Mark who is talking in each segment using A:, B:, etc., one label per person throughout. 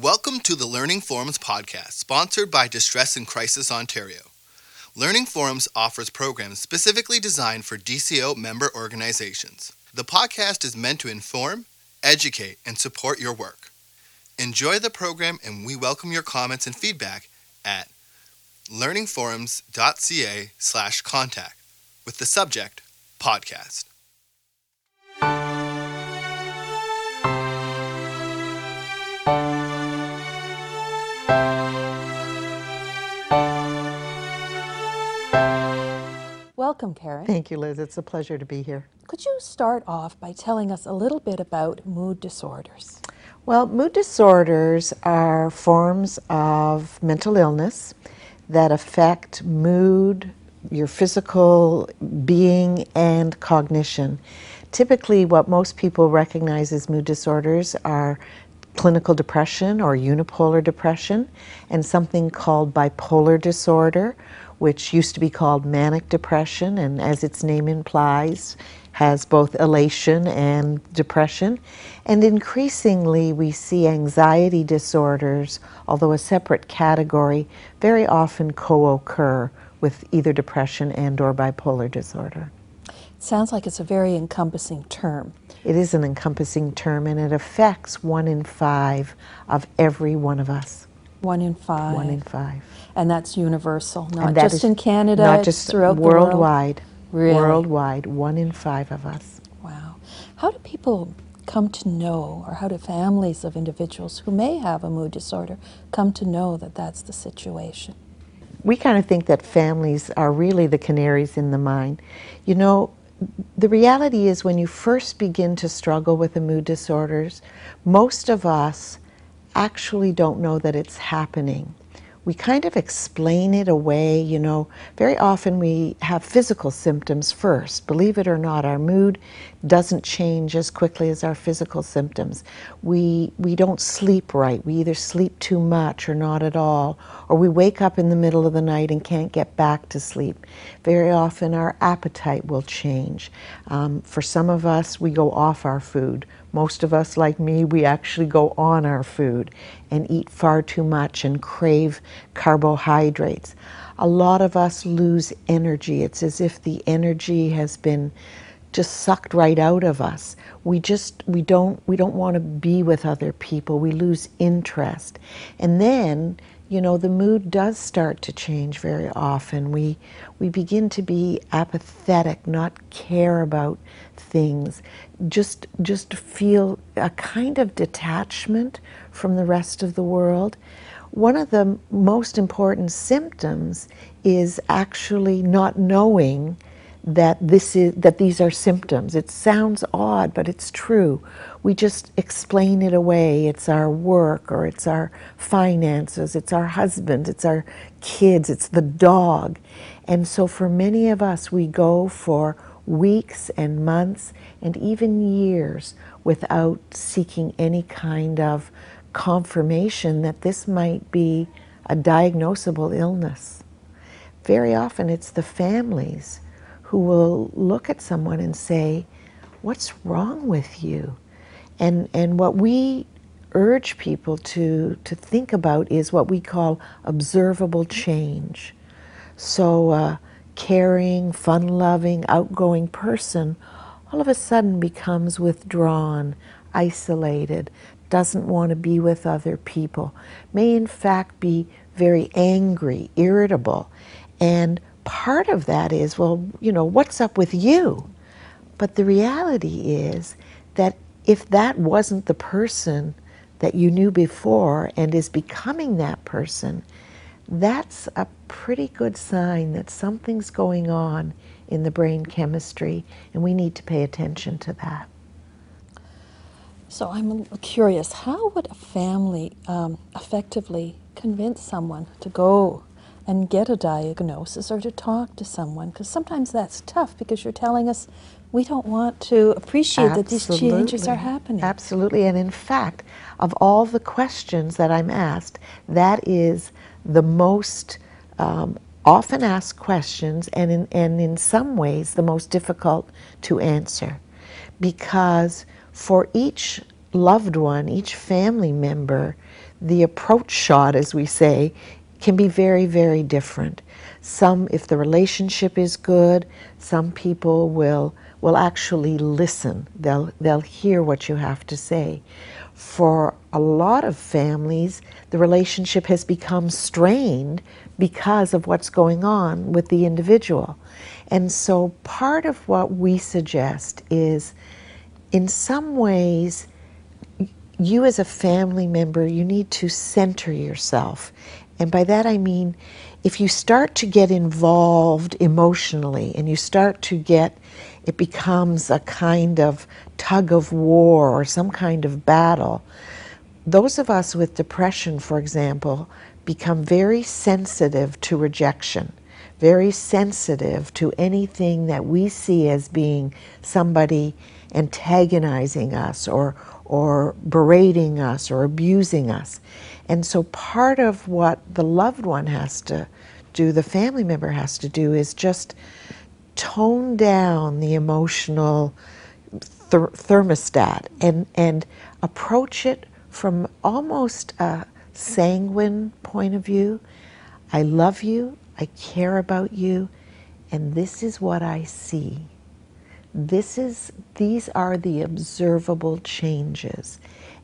A: Welcome to the Learning Forums podcast, sponsored by Distress and Crisis Ontario. Learning Forums offers programs specifically designed for DCO member organizations. The podcast is meant to inform, educate, and support your work. Enjoy the program, and we welcome your comments and feedback at learningforums.ca slash contact with the subject podcast.
B: Welcome, Karen.
C: Thank you, Liz. It's a pleasure to be here.
B: Could you start off by telling us a little bit about mood disorders?
C: Well, mood disorders are forms of mental illness that affect mood, your physical being, and cognition. Typically, what most people recognize as mood disorders are clinical depression or unipolar depression and something called bipolar disorder which used to be called manic depression, and as its name implies, has both elation and depression. And increasingly, we see anxiety disorders, although a separate category, very often co occur with either depression and or bipolar disorder.
B: Sounds like it's a very encompassing term.
C: It is an encompassing term and it affects one in five of every one of us.
B: One in five.
C: One in five.
B: And that's universal, not just in Canada,
C: not just
B: throughout
C: worldwide.
B: the world. Really?
C: Worldwide, one in five of us.
B: Wow. How do people come to know, or how do families of individuals who may have a mood disorder come to know that that's the situation?
C: We kind of think that families are really the canaries in the mine. You know, the reality is when you first begin to struggle with the mood disorders, most of us actually don't know that it's happening. We kind of explain it away, you know. Very often we have physical symptoms first. Believe it or not, our mood doesn't change as quickly as our physical symptoms. We we don't sleep right. We either sleep too much or not at all, or we wake up in the middle of the night and can't get back to sleep. Very often our appetite will change. Um, for some of us, we go off our food most of us, like me, we actually go on our food and eat far too much and crave carbohydrates. A lot of us lose energy. It's as if the energy has been just sucked right out of us. We just we don't we don't want to be with other people. We lose interest. And then you know the mood does start to change very often. We we begin to be apathetic not care about things just just feel a kind of detachment from the rest of the world. One of the most important symptoms is actually not knowing that this is that these are symptoms. It sounds odd, but it's true. We just explain it away. It's our work or it's our finances, it's our husband, it's our kids, it's the dog. And so for many of us we go for weeks and months and even years without seeking any kind of confirmation that this might be a diagnosable illness. Very often it's the families who will look at someone and say, What's wrong with you? And, and what we urge people to, to think about is what we call observable change. So, a caring, fun loving, outgoing person all of a sudden becomes withdrawn, isolated, doesn't want to be with other people, may in fact be very angry, irritable, and part of that is, well, you know, what's up with you? But the reality is that if that wasn't the person that you knew before and is becoming that person, that's a pretty good sign that something's going on in the brain chemistry, and we need to pay attention to that.
B: So I'm curious, how would a family um, effectively convince someone to go and get a diagnosis or to talk to someone because sometimes that's tough because you're telling us we don't want to appreciate
C: Absolutely.
B: that these changes are happening.
C: Absolutely. And in fact, of all the questions that I'm asked, that is the most um, often asked questions and in, and in some ways the most difficult to answer because for each loved one, each family member, the approach shot, as we say, can be very, very different. Some, if the relationship is good, some people will will actually listen. They'll they'll hear what you have to say. For a lot of families, the relationship has become strained because of what's going on with the individual. And so part of what we suggest is in some ways you as a family member you need to center yourself and by that I mean if you start to get involved emotionally and you start to get, it becomes a kind of tug of war or some kind of battle. Those of us with depression, for example, become very sensitive to rejection, very sensitive to anything that we see as being somebody antagonizing us or, or berating us or abusing us. And so part of what the loved one has to do, the family member has to do, is just tone down the emotional ther- thermostat and, and approach it from almost a sanguine point of view. I love you, I care about you, and this is what I see. This is these are the observable changes.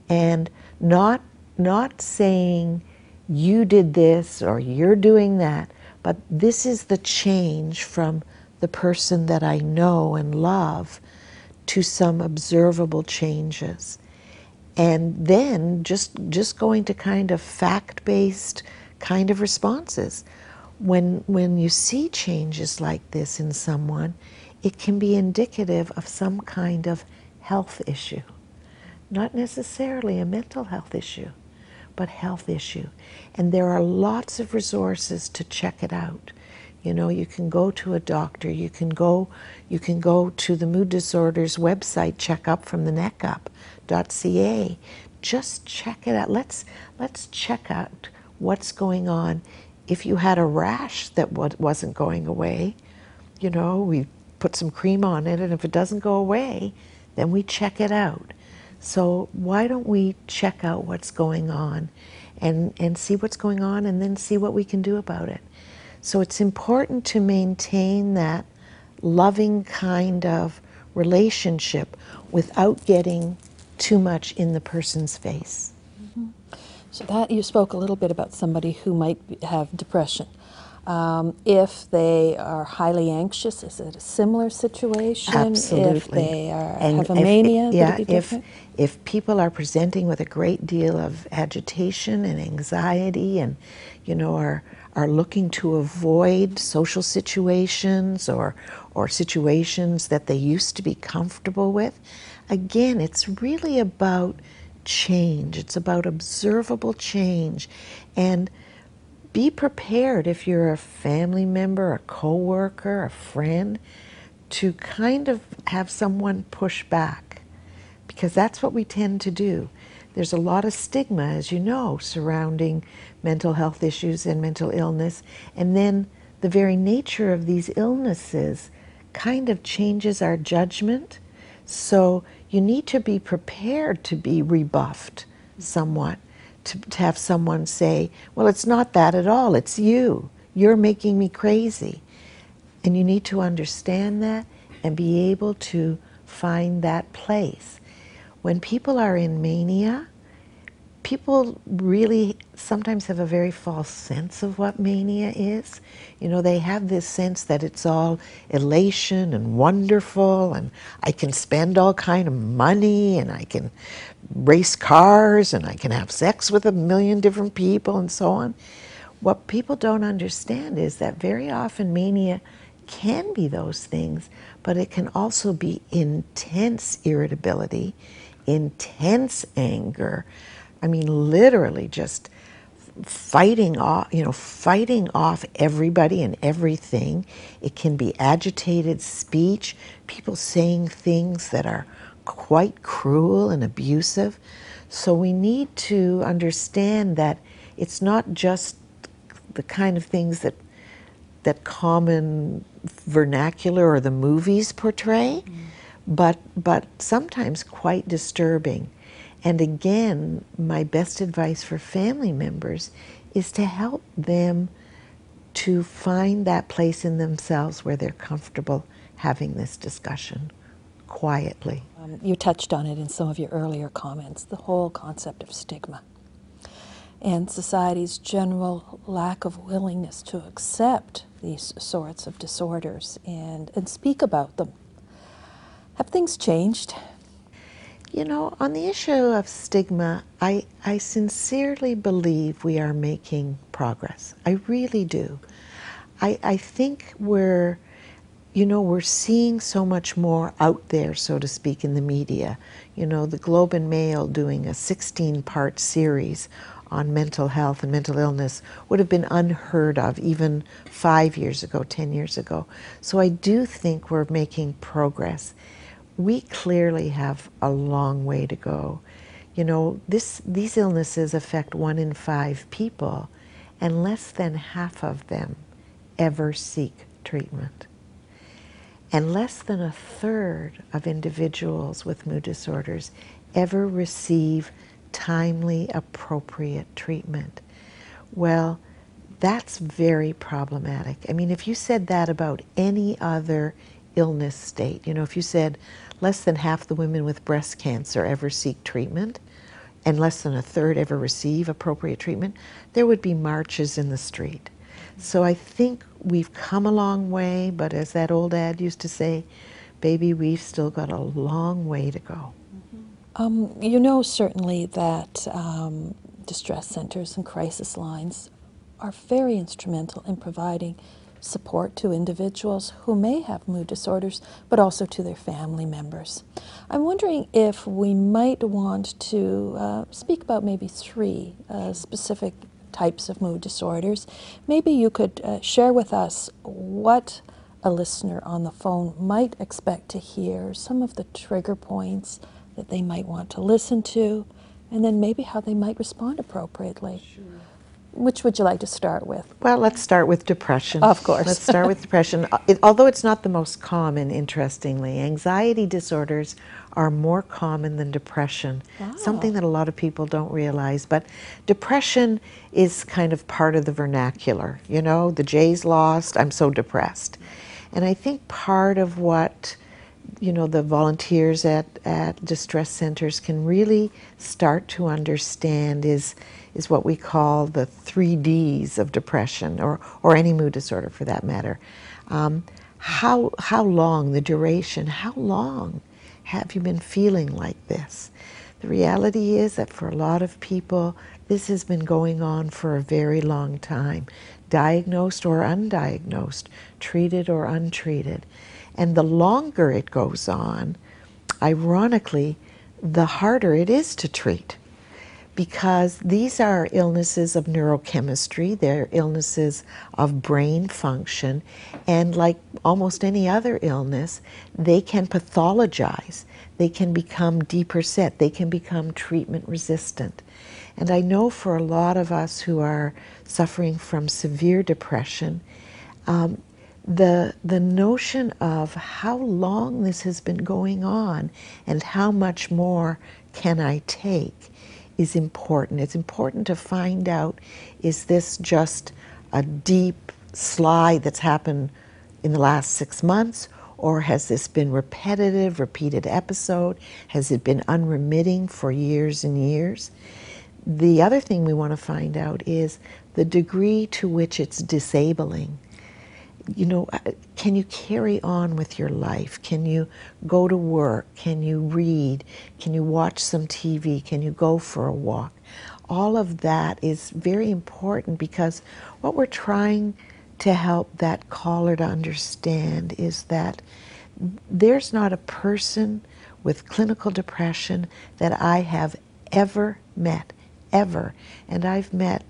C: And not not saying you did this or you're doing that, but this is the change from the person that I know and love to some observable changes. And then just just going to kind of fact-based kind of responses. When when you see changes like this in someone, it can be indicative of some kind of health issue, not necessarily a mental health issue but health issue. And there are lots of resources to check it out. You know, you can go to a doctor, you can go you can go to the mood disorders website, check up from the neck neckup.ca. Just check it out. Let's let's check out what's going on. If you had a rash that wasn't going away, you know, we put some cream on it, and if it doesn't go away, then we check it out. So why don't we check out what's going on and, and see what's going on and then see what we can do about it. So it's important to maintain that loving kind of relationship without getting too much in the person's face.
B: Mm-hmm. So that you spoke a little bit about somebody who might have depression. Um, if they are highly anxious, is it a similar situation?
C: Absolutely.
B: If they are, have a mania,
C: if, yeah, if, if people are presenting with a great deal of agitation and anxiety and, you know, are, are looking to avoid social situations or, or situations that they used to be comfortable with, again, it's really about change. It's about observable change. And be prepared if you're a family member, a coworker, a friend, to kind of have someone push back because that's what we tend to do. There's a lot of stigma, as you know, surrounding mental health issues and mental illness, and then the very nature of these illnesses kind of changes our judgment. So you need to be prepared to be rebuffed somewhat to, to have someone say, Well, it's not that at all, it's you. You're making me crazy. And you need to understand that and be able to find that place. When people are in mania, people really sometimes have a very false sense of what mania is. You know, they have this sense that it's all elation and wonderful and I can spend all kind of money and I can race cars and I can have sex with a million different people and so on. What people don't understand is that very often mania can be those things, but it can also be intense irritability, intense anger, I mean, literally just fighting off, you know, fighting off everybody and everything. It can be agitated speech, people saying things that are quite cruel and abusive. So we need to understand that it's not just the kind of things that that common vernacular or the movies portray, mm. but but sometimes quite disturbing. And again, my best advice for family members is to help them to find that place in themselves where they're comfortable having this discussion quietly.
B: Um, you touched on it in some of your earlier comments the whole concept of stigma and society's general lack of willingness to accept these sorts of disorders and, and speak about them. Have things changed?
C: You know, on the issue of stigma, I, I sincerely believe we are making progress. I really do. I, I think we're, you know, we're seeing so much more out there, so to speak, in the media. You know, the Globe and Mail doing a 16 part series on mental health and mental illness would have been unheard of even five years ago, 10 years ago. So I do think we're making progress. We clearly have a long way to go. You know, this, these illnesses affect one in five people, and less than half of them ever seek treatment. And less than a third of individuals with mood disorders ever receive timely, appropriate treatment. Well, that's very problematic. I mean, if you said that about any other illness state, you know, if you said less than half the women with breast cancer ever seek treatment and less than a third ever receive appropriate treatment, there would be marches in the street. So I think we've come a long way, but as that old ad used to say, baby, we've still got a long way to go.
B: Um, you know certainly that um, distress centers and crisis lines are very instrumental in providing support to individuals who may have mood disorders, but also to their family members. I'm wondering if we might want to uh, speak about maybe three uh, specific types of mood disorders. Maybe you could uh, share with us what a listener on the phone might expect to hear, some of the trigger points that they might want to listen to, and then maybe how they might respond appropriately. Sure. Which would you like to start with?
C: Well, let's start with depression.
B: Of course.
C: let's start with depression. It, although it's not the most common, interestingly, anxiety disorders are more common than depression. Wow. Something that a lot of people don't realize. But depression is kind of part of the vernacular. You know, the Jays lost, I'm so depressed. And I think part of what you know the volunteers at, at distress centers can really start to understand is is what we call the three Ds of depression or, or any mood disorder for that matter. Um, how, how long, the duration, how long have you been feeling like this? The reality is that for a lot of people, this has been going on for a very long time, diagnosed or undiagnosed, treated or untreated. And the longer it goes on, ironically, the harder it is to treat. Because these are illnesses of neurochemistry, they're illnesses of brain function, and like almost any other illness, they can pathologize, they can become deeper set, they can become treatment resistant. And I know for a lot of us who are suffering from severe depression, um, the, the notion of how long this has been going on and how much more can I take is important. It's important to find out is this just a deep slide that's happened in the last six months, or has this been repetitive, repeated episode? Has it been unremitting for years and years? The other thing we want to find out is the degree to which it's disabling you know, uh, can you carry on with your life? Can you go to work? Can you read? Can you watch some TV? Can you go for a walk? All of that is very important because what we're trying to help that caller to understand is that there's not a person with clinical depression that I have ever met, ever. And I've met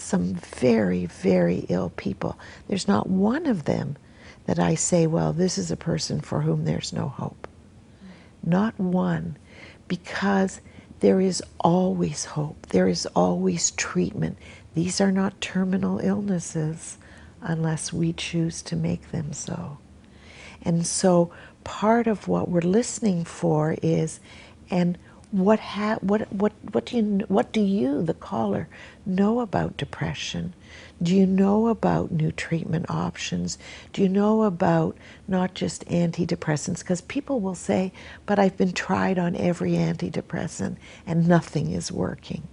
C: some very, very ill people. There's not one of them that I say, well, this is a person for whom there's no hope. Not one, because there is always hope. There is always treatment. These are not terminal illnesses unless we choose to make them so. And so part of what we're listening for is, and what, ha- what, what, what, do you, what do you, the caller, know about depression? Do you know about new treatment options? Do you know about not just antidepressants? Because people will say, but I've been tried on every antidepressant and nothing is working.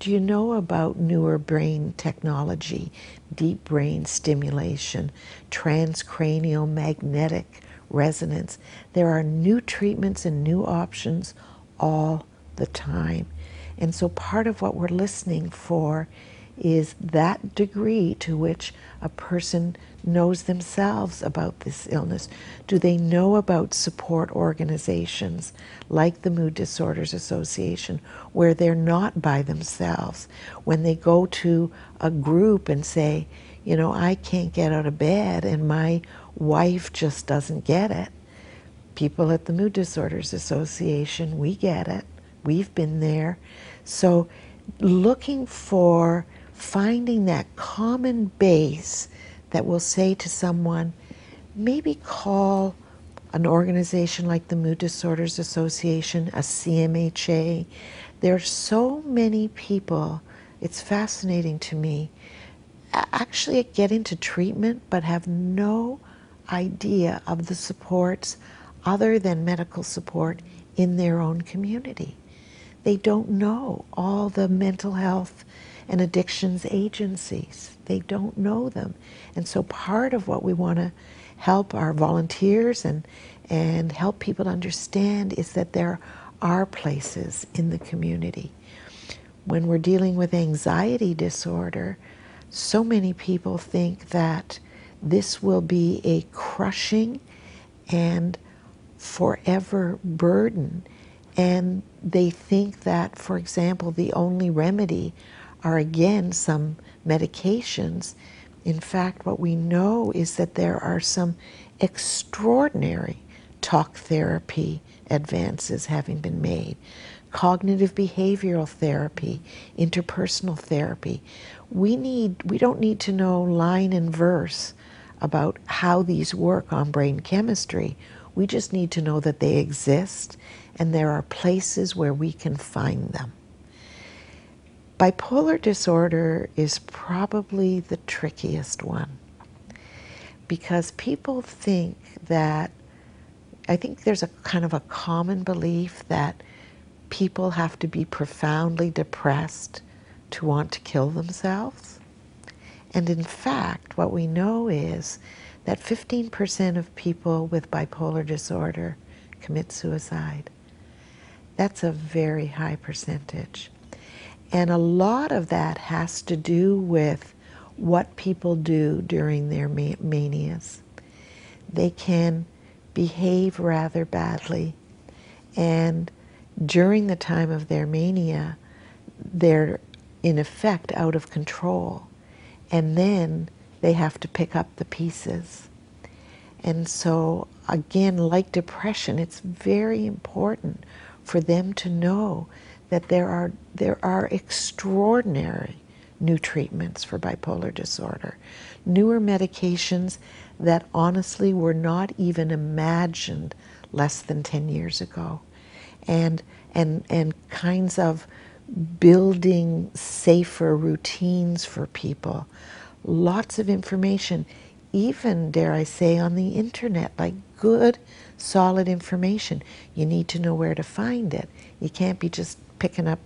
C: Do you know about newer brain technology, deep brain stimulation, transcranial magnetic resonance? There are new treatments and new options all the time. And so part of what we're listening for is that degree to which a person knows themselves about this illness. Do they know about support organizations like the Mood Disorders Association where they're not by themselves? When they go to a group and say, you know, I can't get out of bed and my wife just doesn't get it. People at the Mood Disorders Association, we get it. We've been there. So looking for finding that common base that will say to someone, maybe call an organization like the Mood Disorders Association, a CMHA. There are so many people, it's fascinating to me, actually get into treatment but have no idea of the supports other than medical support in their own community. They don't know all the mental health and addictions agencies. They don't know them. And so part of what we want to help our volunteers and, and help people understand is that there are places in the community. When we're dealing with anxiety disorder, so many people think that this will be a crushing and forever burden. And they think that, for example, the only remedy are again some medications. In fact, what we know is that there are some extraordinary talk therapy advances having been made. Cognitive behavioral therapy, interpersonal therapy. We need we don't need to know line and verse about how these work on brain chemistry. We just need to know that they exist and there are places where we can find them. Bipolar disorder is probably the trickiest one because people think that, I think there's a kind of a common belief that people have to be profoundly depressed to want to kill themselves. And in fact, what we know is that 15% of people with bipolar disorder commit suicide. That's a very high percentage. And a lot of that has to do with what people do during their manias. They can behave rather badly, and during the time of their mania, they're in effect out of control. And then they have to pick up the pieces. And so, again, like depression, it's very important for them to know that there are, there are extraordinary new treatments for bipolar disorder, newer medications that honestly were not even imagined less than 10 years ago, and, and, and kinds of building safer routines for people. Lots of information, even, dare I say, on the internet, like good, solid information. You need to know where to find it. You can't be just picking up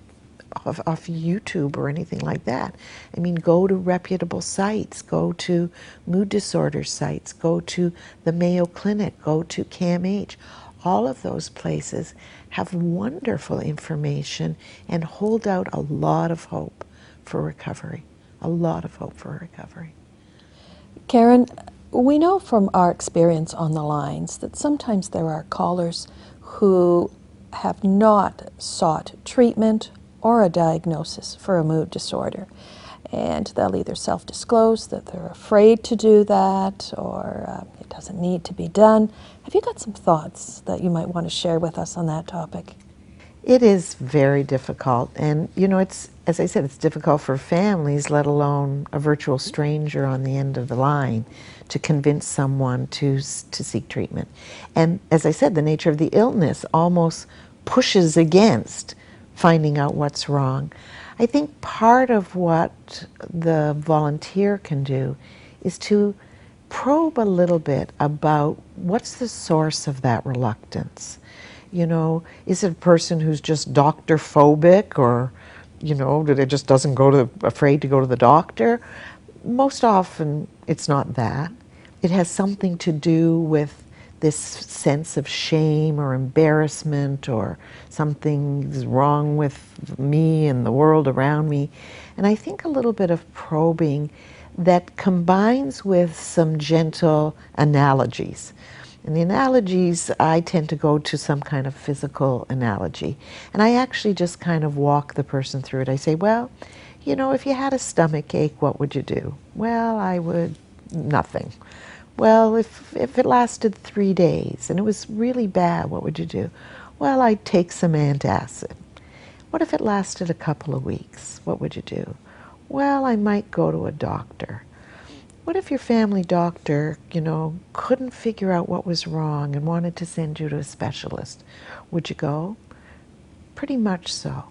C: off, off, YouTube or anything like that. I mean, go to reputable sites, go to mood disorder sites, go to the Mayo Clinic, go to CAMH. All of those places have wonderful information and hold out a lot of hope for recovery. A lot of hope for recovery.
B: Karen, we know from our experience on the lines that sometimes there are callers who have not sought treatment or a diagnosis for a mood disorder. And they'll either self disclose that they're afraid to do that or uh, it doesn't need to be done. Have you got some thoughts that you might want to share with us on that topic?
C: It is very difficult. And, you know, it's, as I said, it's difficult for families, let alone a virtual stranger on the end of the line, to convince someone to, to seek treatment. And as I said, the nature of the illness almost pushes against finding out what's wrong. I think part of what the volunteer can do is to probe a little bit about what's the source of that reluctance. You know, is it a person who's just doctor phobic or, you know, that it just doesn't go to, afraid to go to the doctor? Most often it's not that. It has something to do with this sense of shame or embarrassment or something's wrong with me and the world around me. And I think a little bit of probing that combines with some gentle analogies. And the analogies, I tend to go to some kind of physical analogy. And I actually just kind of walk the person through it. I say, well, you know, if you had a stomach ache, what would you do? Well, I would nothing. Well, if, if it lasted three days and it was really bad, what would you do? Well, I'd take some antacid. What if it lasted a couple of weeks? What would you do? Well, I might go to a doctor. What if your family doctor, you know, couldn't figure out what was wrong and wanted to send you to a specialist? Would you go? Pretty much so.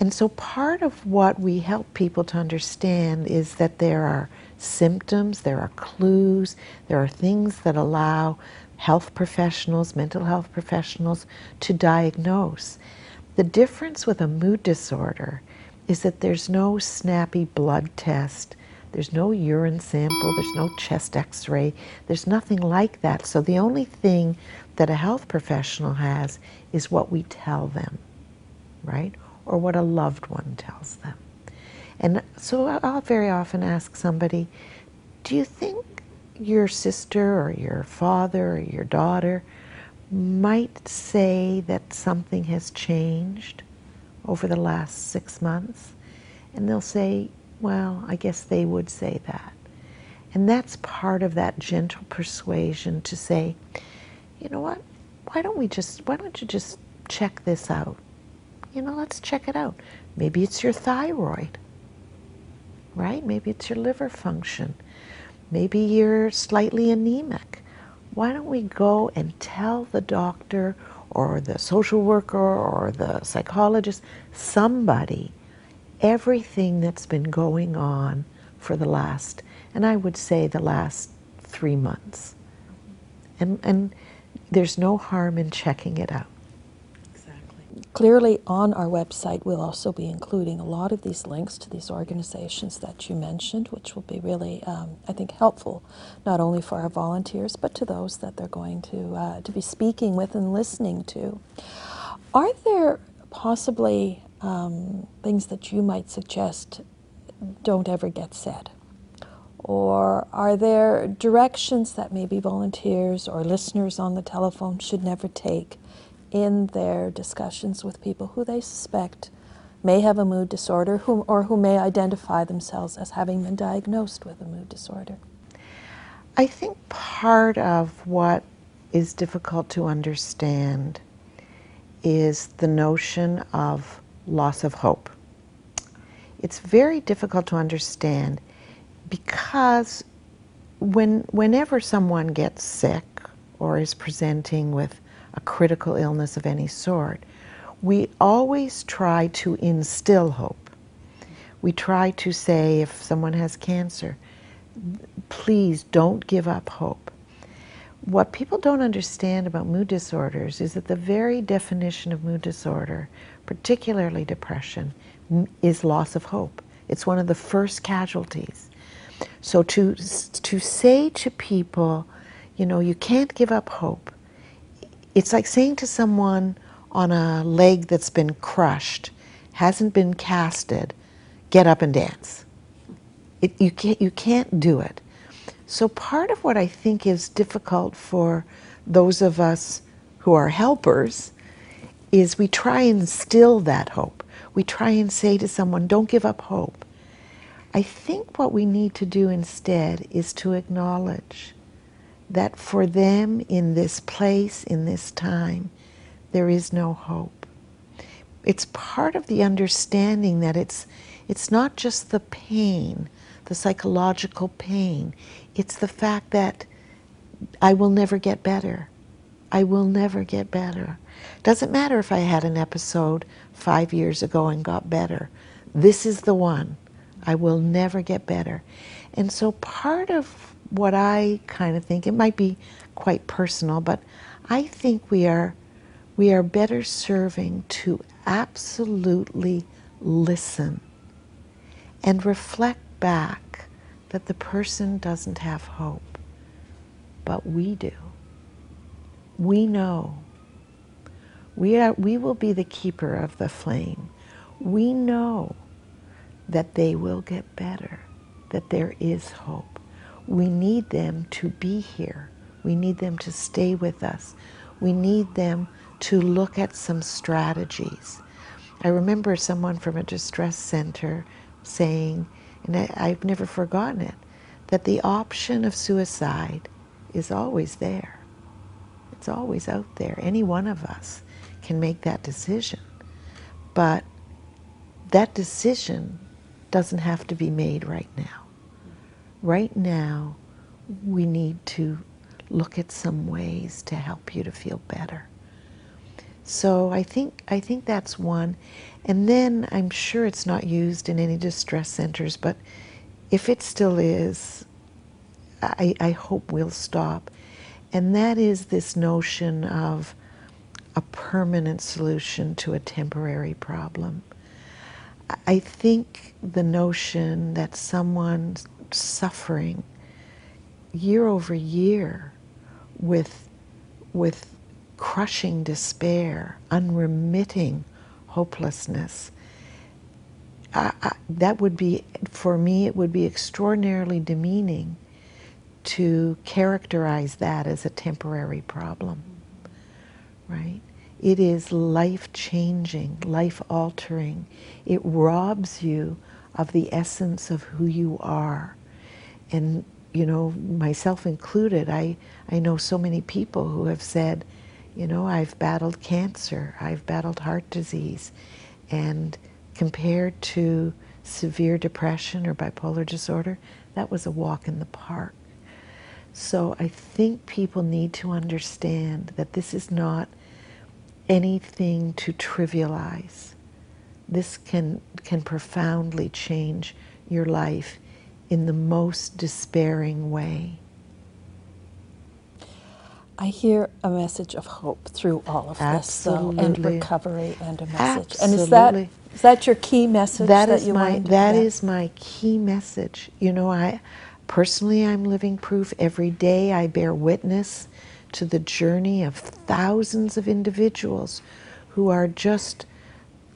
C: And so part of what we help people to understand is that there are symptoms, there are clues, there are things that allow health professionals, mental health professionals to diagnose. The difference with a mood disorder is that there's no snappy blood test, there's no urine sample, there's no chest x ray, there's nothing like that. So the only thing that a health professional has is what we tell them, right? Or what a loved one tells them. And so I'll very often ask somebody, do you think your sister or your father or your daughter might say that something has changed over the last six months? And they'll say, well, I guess they would say that. And that's part of that gentle persuasion to say, you know what? Why don't we just, why don't you just check this out? You know, let's check it out. Maybe it's your thyroid right? Maybe it's your liver function. Maybe you're slightly anemic. Why don't we go and tell the doctor or the social worker or the psychologist, somebody, everything that's been going on for the last, and I would say the last three months. And, and there's no harm in checking it out. Exactly.
B: Clearly, on our website, we'll also be including a lot of these links to these organizations that you mentioned, which will be really, um, I think, helpful not only for our volunteers but to those that they're going to uh, to be speaking with and listening to. Are there possibly um, things that you might suggest don't ever get said? Or are there directions that maybe volunteers or listeners on the telephone should never take in their discussions with people who they suspect may have a mood disorder who, or who may identify themselves as having been diagnosed with a mood disorder?
C: I think part of what is difficult to understand is the notion of loss of hope. It's very difficult to understand because when, whenever someone gets sick or is presenting with a critical illness of any sort, we always try to instill hope. We try to say, if someone has cancer, please don't give up hope. What people don't understand about mood disorders is that the very definition of mood disorder, particularly depression, is loss of hope. It's one of the first casualties. So to, to say to people, you know, you can't give up hope, it's like saying to someone on a leg that's been crushed, hasn't been casted, get up and dance. It, you, can't, you can't do it. So, part of what I think is difficult for those of us who are helpers is we try and instill that hope. We try and say to someone, don't give up hope. I think what we need to do instead is to acknowledge that for them in this place, in this time, there is no hope. It's part of the understanding that it's, it's not just the pain, the psychological pain, it's the fact that I will never get better. I will never get better. Doesn't matter if I had an episode five years ago and got better. This is the one. I will never get better. And so part of what I kind of think, it might be quite personal, but I think we are we are better serving to absolutely listen and reflect back that the person doesn't have hope, but we do. We know. We, are, we will be the keeper of the flame. We know that they will get better, that there is hope. We need them to be here. We need them to stay with us. We need them to look at some strategies. I remember someone from a distress center saying, and I, I've never forgotten it, that the option of suicide is always there. It's always out there. Any one of us can make that decision. But that decision doesn't have to be made right now. Right now, we need to look at some ways to help you to feel better. So I think I think that's one. And then I'm sure it's not used in any distress centers, but if it still is, I, I hope we'll stop. And that is this notion of a permanent solution to a temporary problem. I think the notion that someone suffering year over year with, with crushing despair, unremitting hopelessness, I, I, that would be, for me, it would be extraordinarily demeaning to characterize that as a temporary problem, right? It is life changing, life altering. It robs you of the essence of who you are. And, you know, myself included, I, I know so many people who have said, you know, I've battled cancer, I've battled heart disease, and compared to severe depression or bipolar disorder, that was a walk in the park. So I think people need to understand that this is not anything to trivialize. This can, can profoundly change your life in the most despairing way.
B: I hear a message of hope through all of
C: Absolutely.
B: this, though, and recovery, and a message.
C: Absolutely.
B: And is that is that your key message
C: that
B: that
C: is
B: you
C: my that is my key message. You know, I personally I'm living proof every day. I bear witness to the journey of thousands of individuals who are just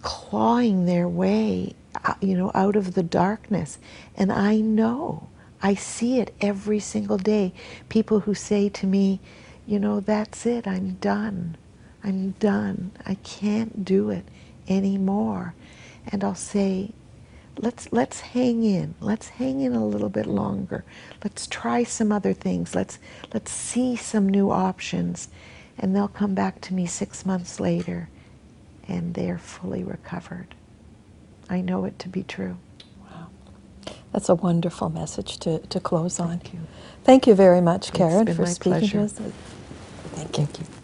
C: clawing their way, uh, you know, out of the darkness. And I know, I see it every single day. People who say to me, you know, that's it, I'm done. I'm done. I can't do it anymore. And I'll say, let's let's hang in. Let's hang in a little bit longer. Let's try some other things. Let's let's see some new options. And they'll come back to me 6 months later and they're fully recovered. I know it to be true.
B: Wow. That's a wonderful message to, to close on.
C: Thank you.
B: Thank you very much, Karen, for
C: my
B: speaking
C: pleasure.
B: to us. Thank you.
C: Thank you.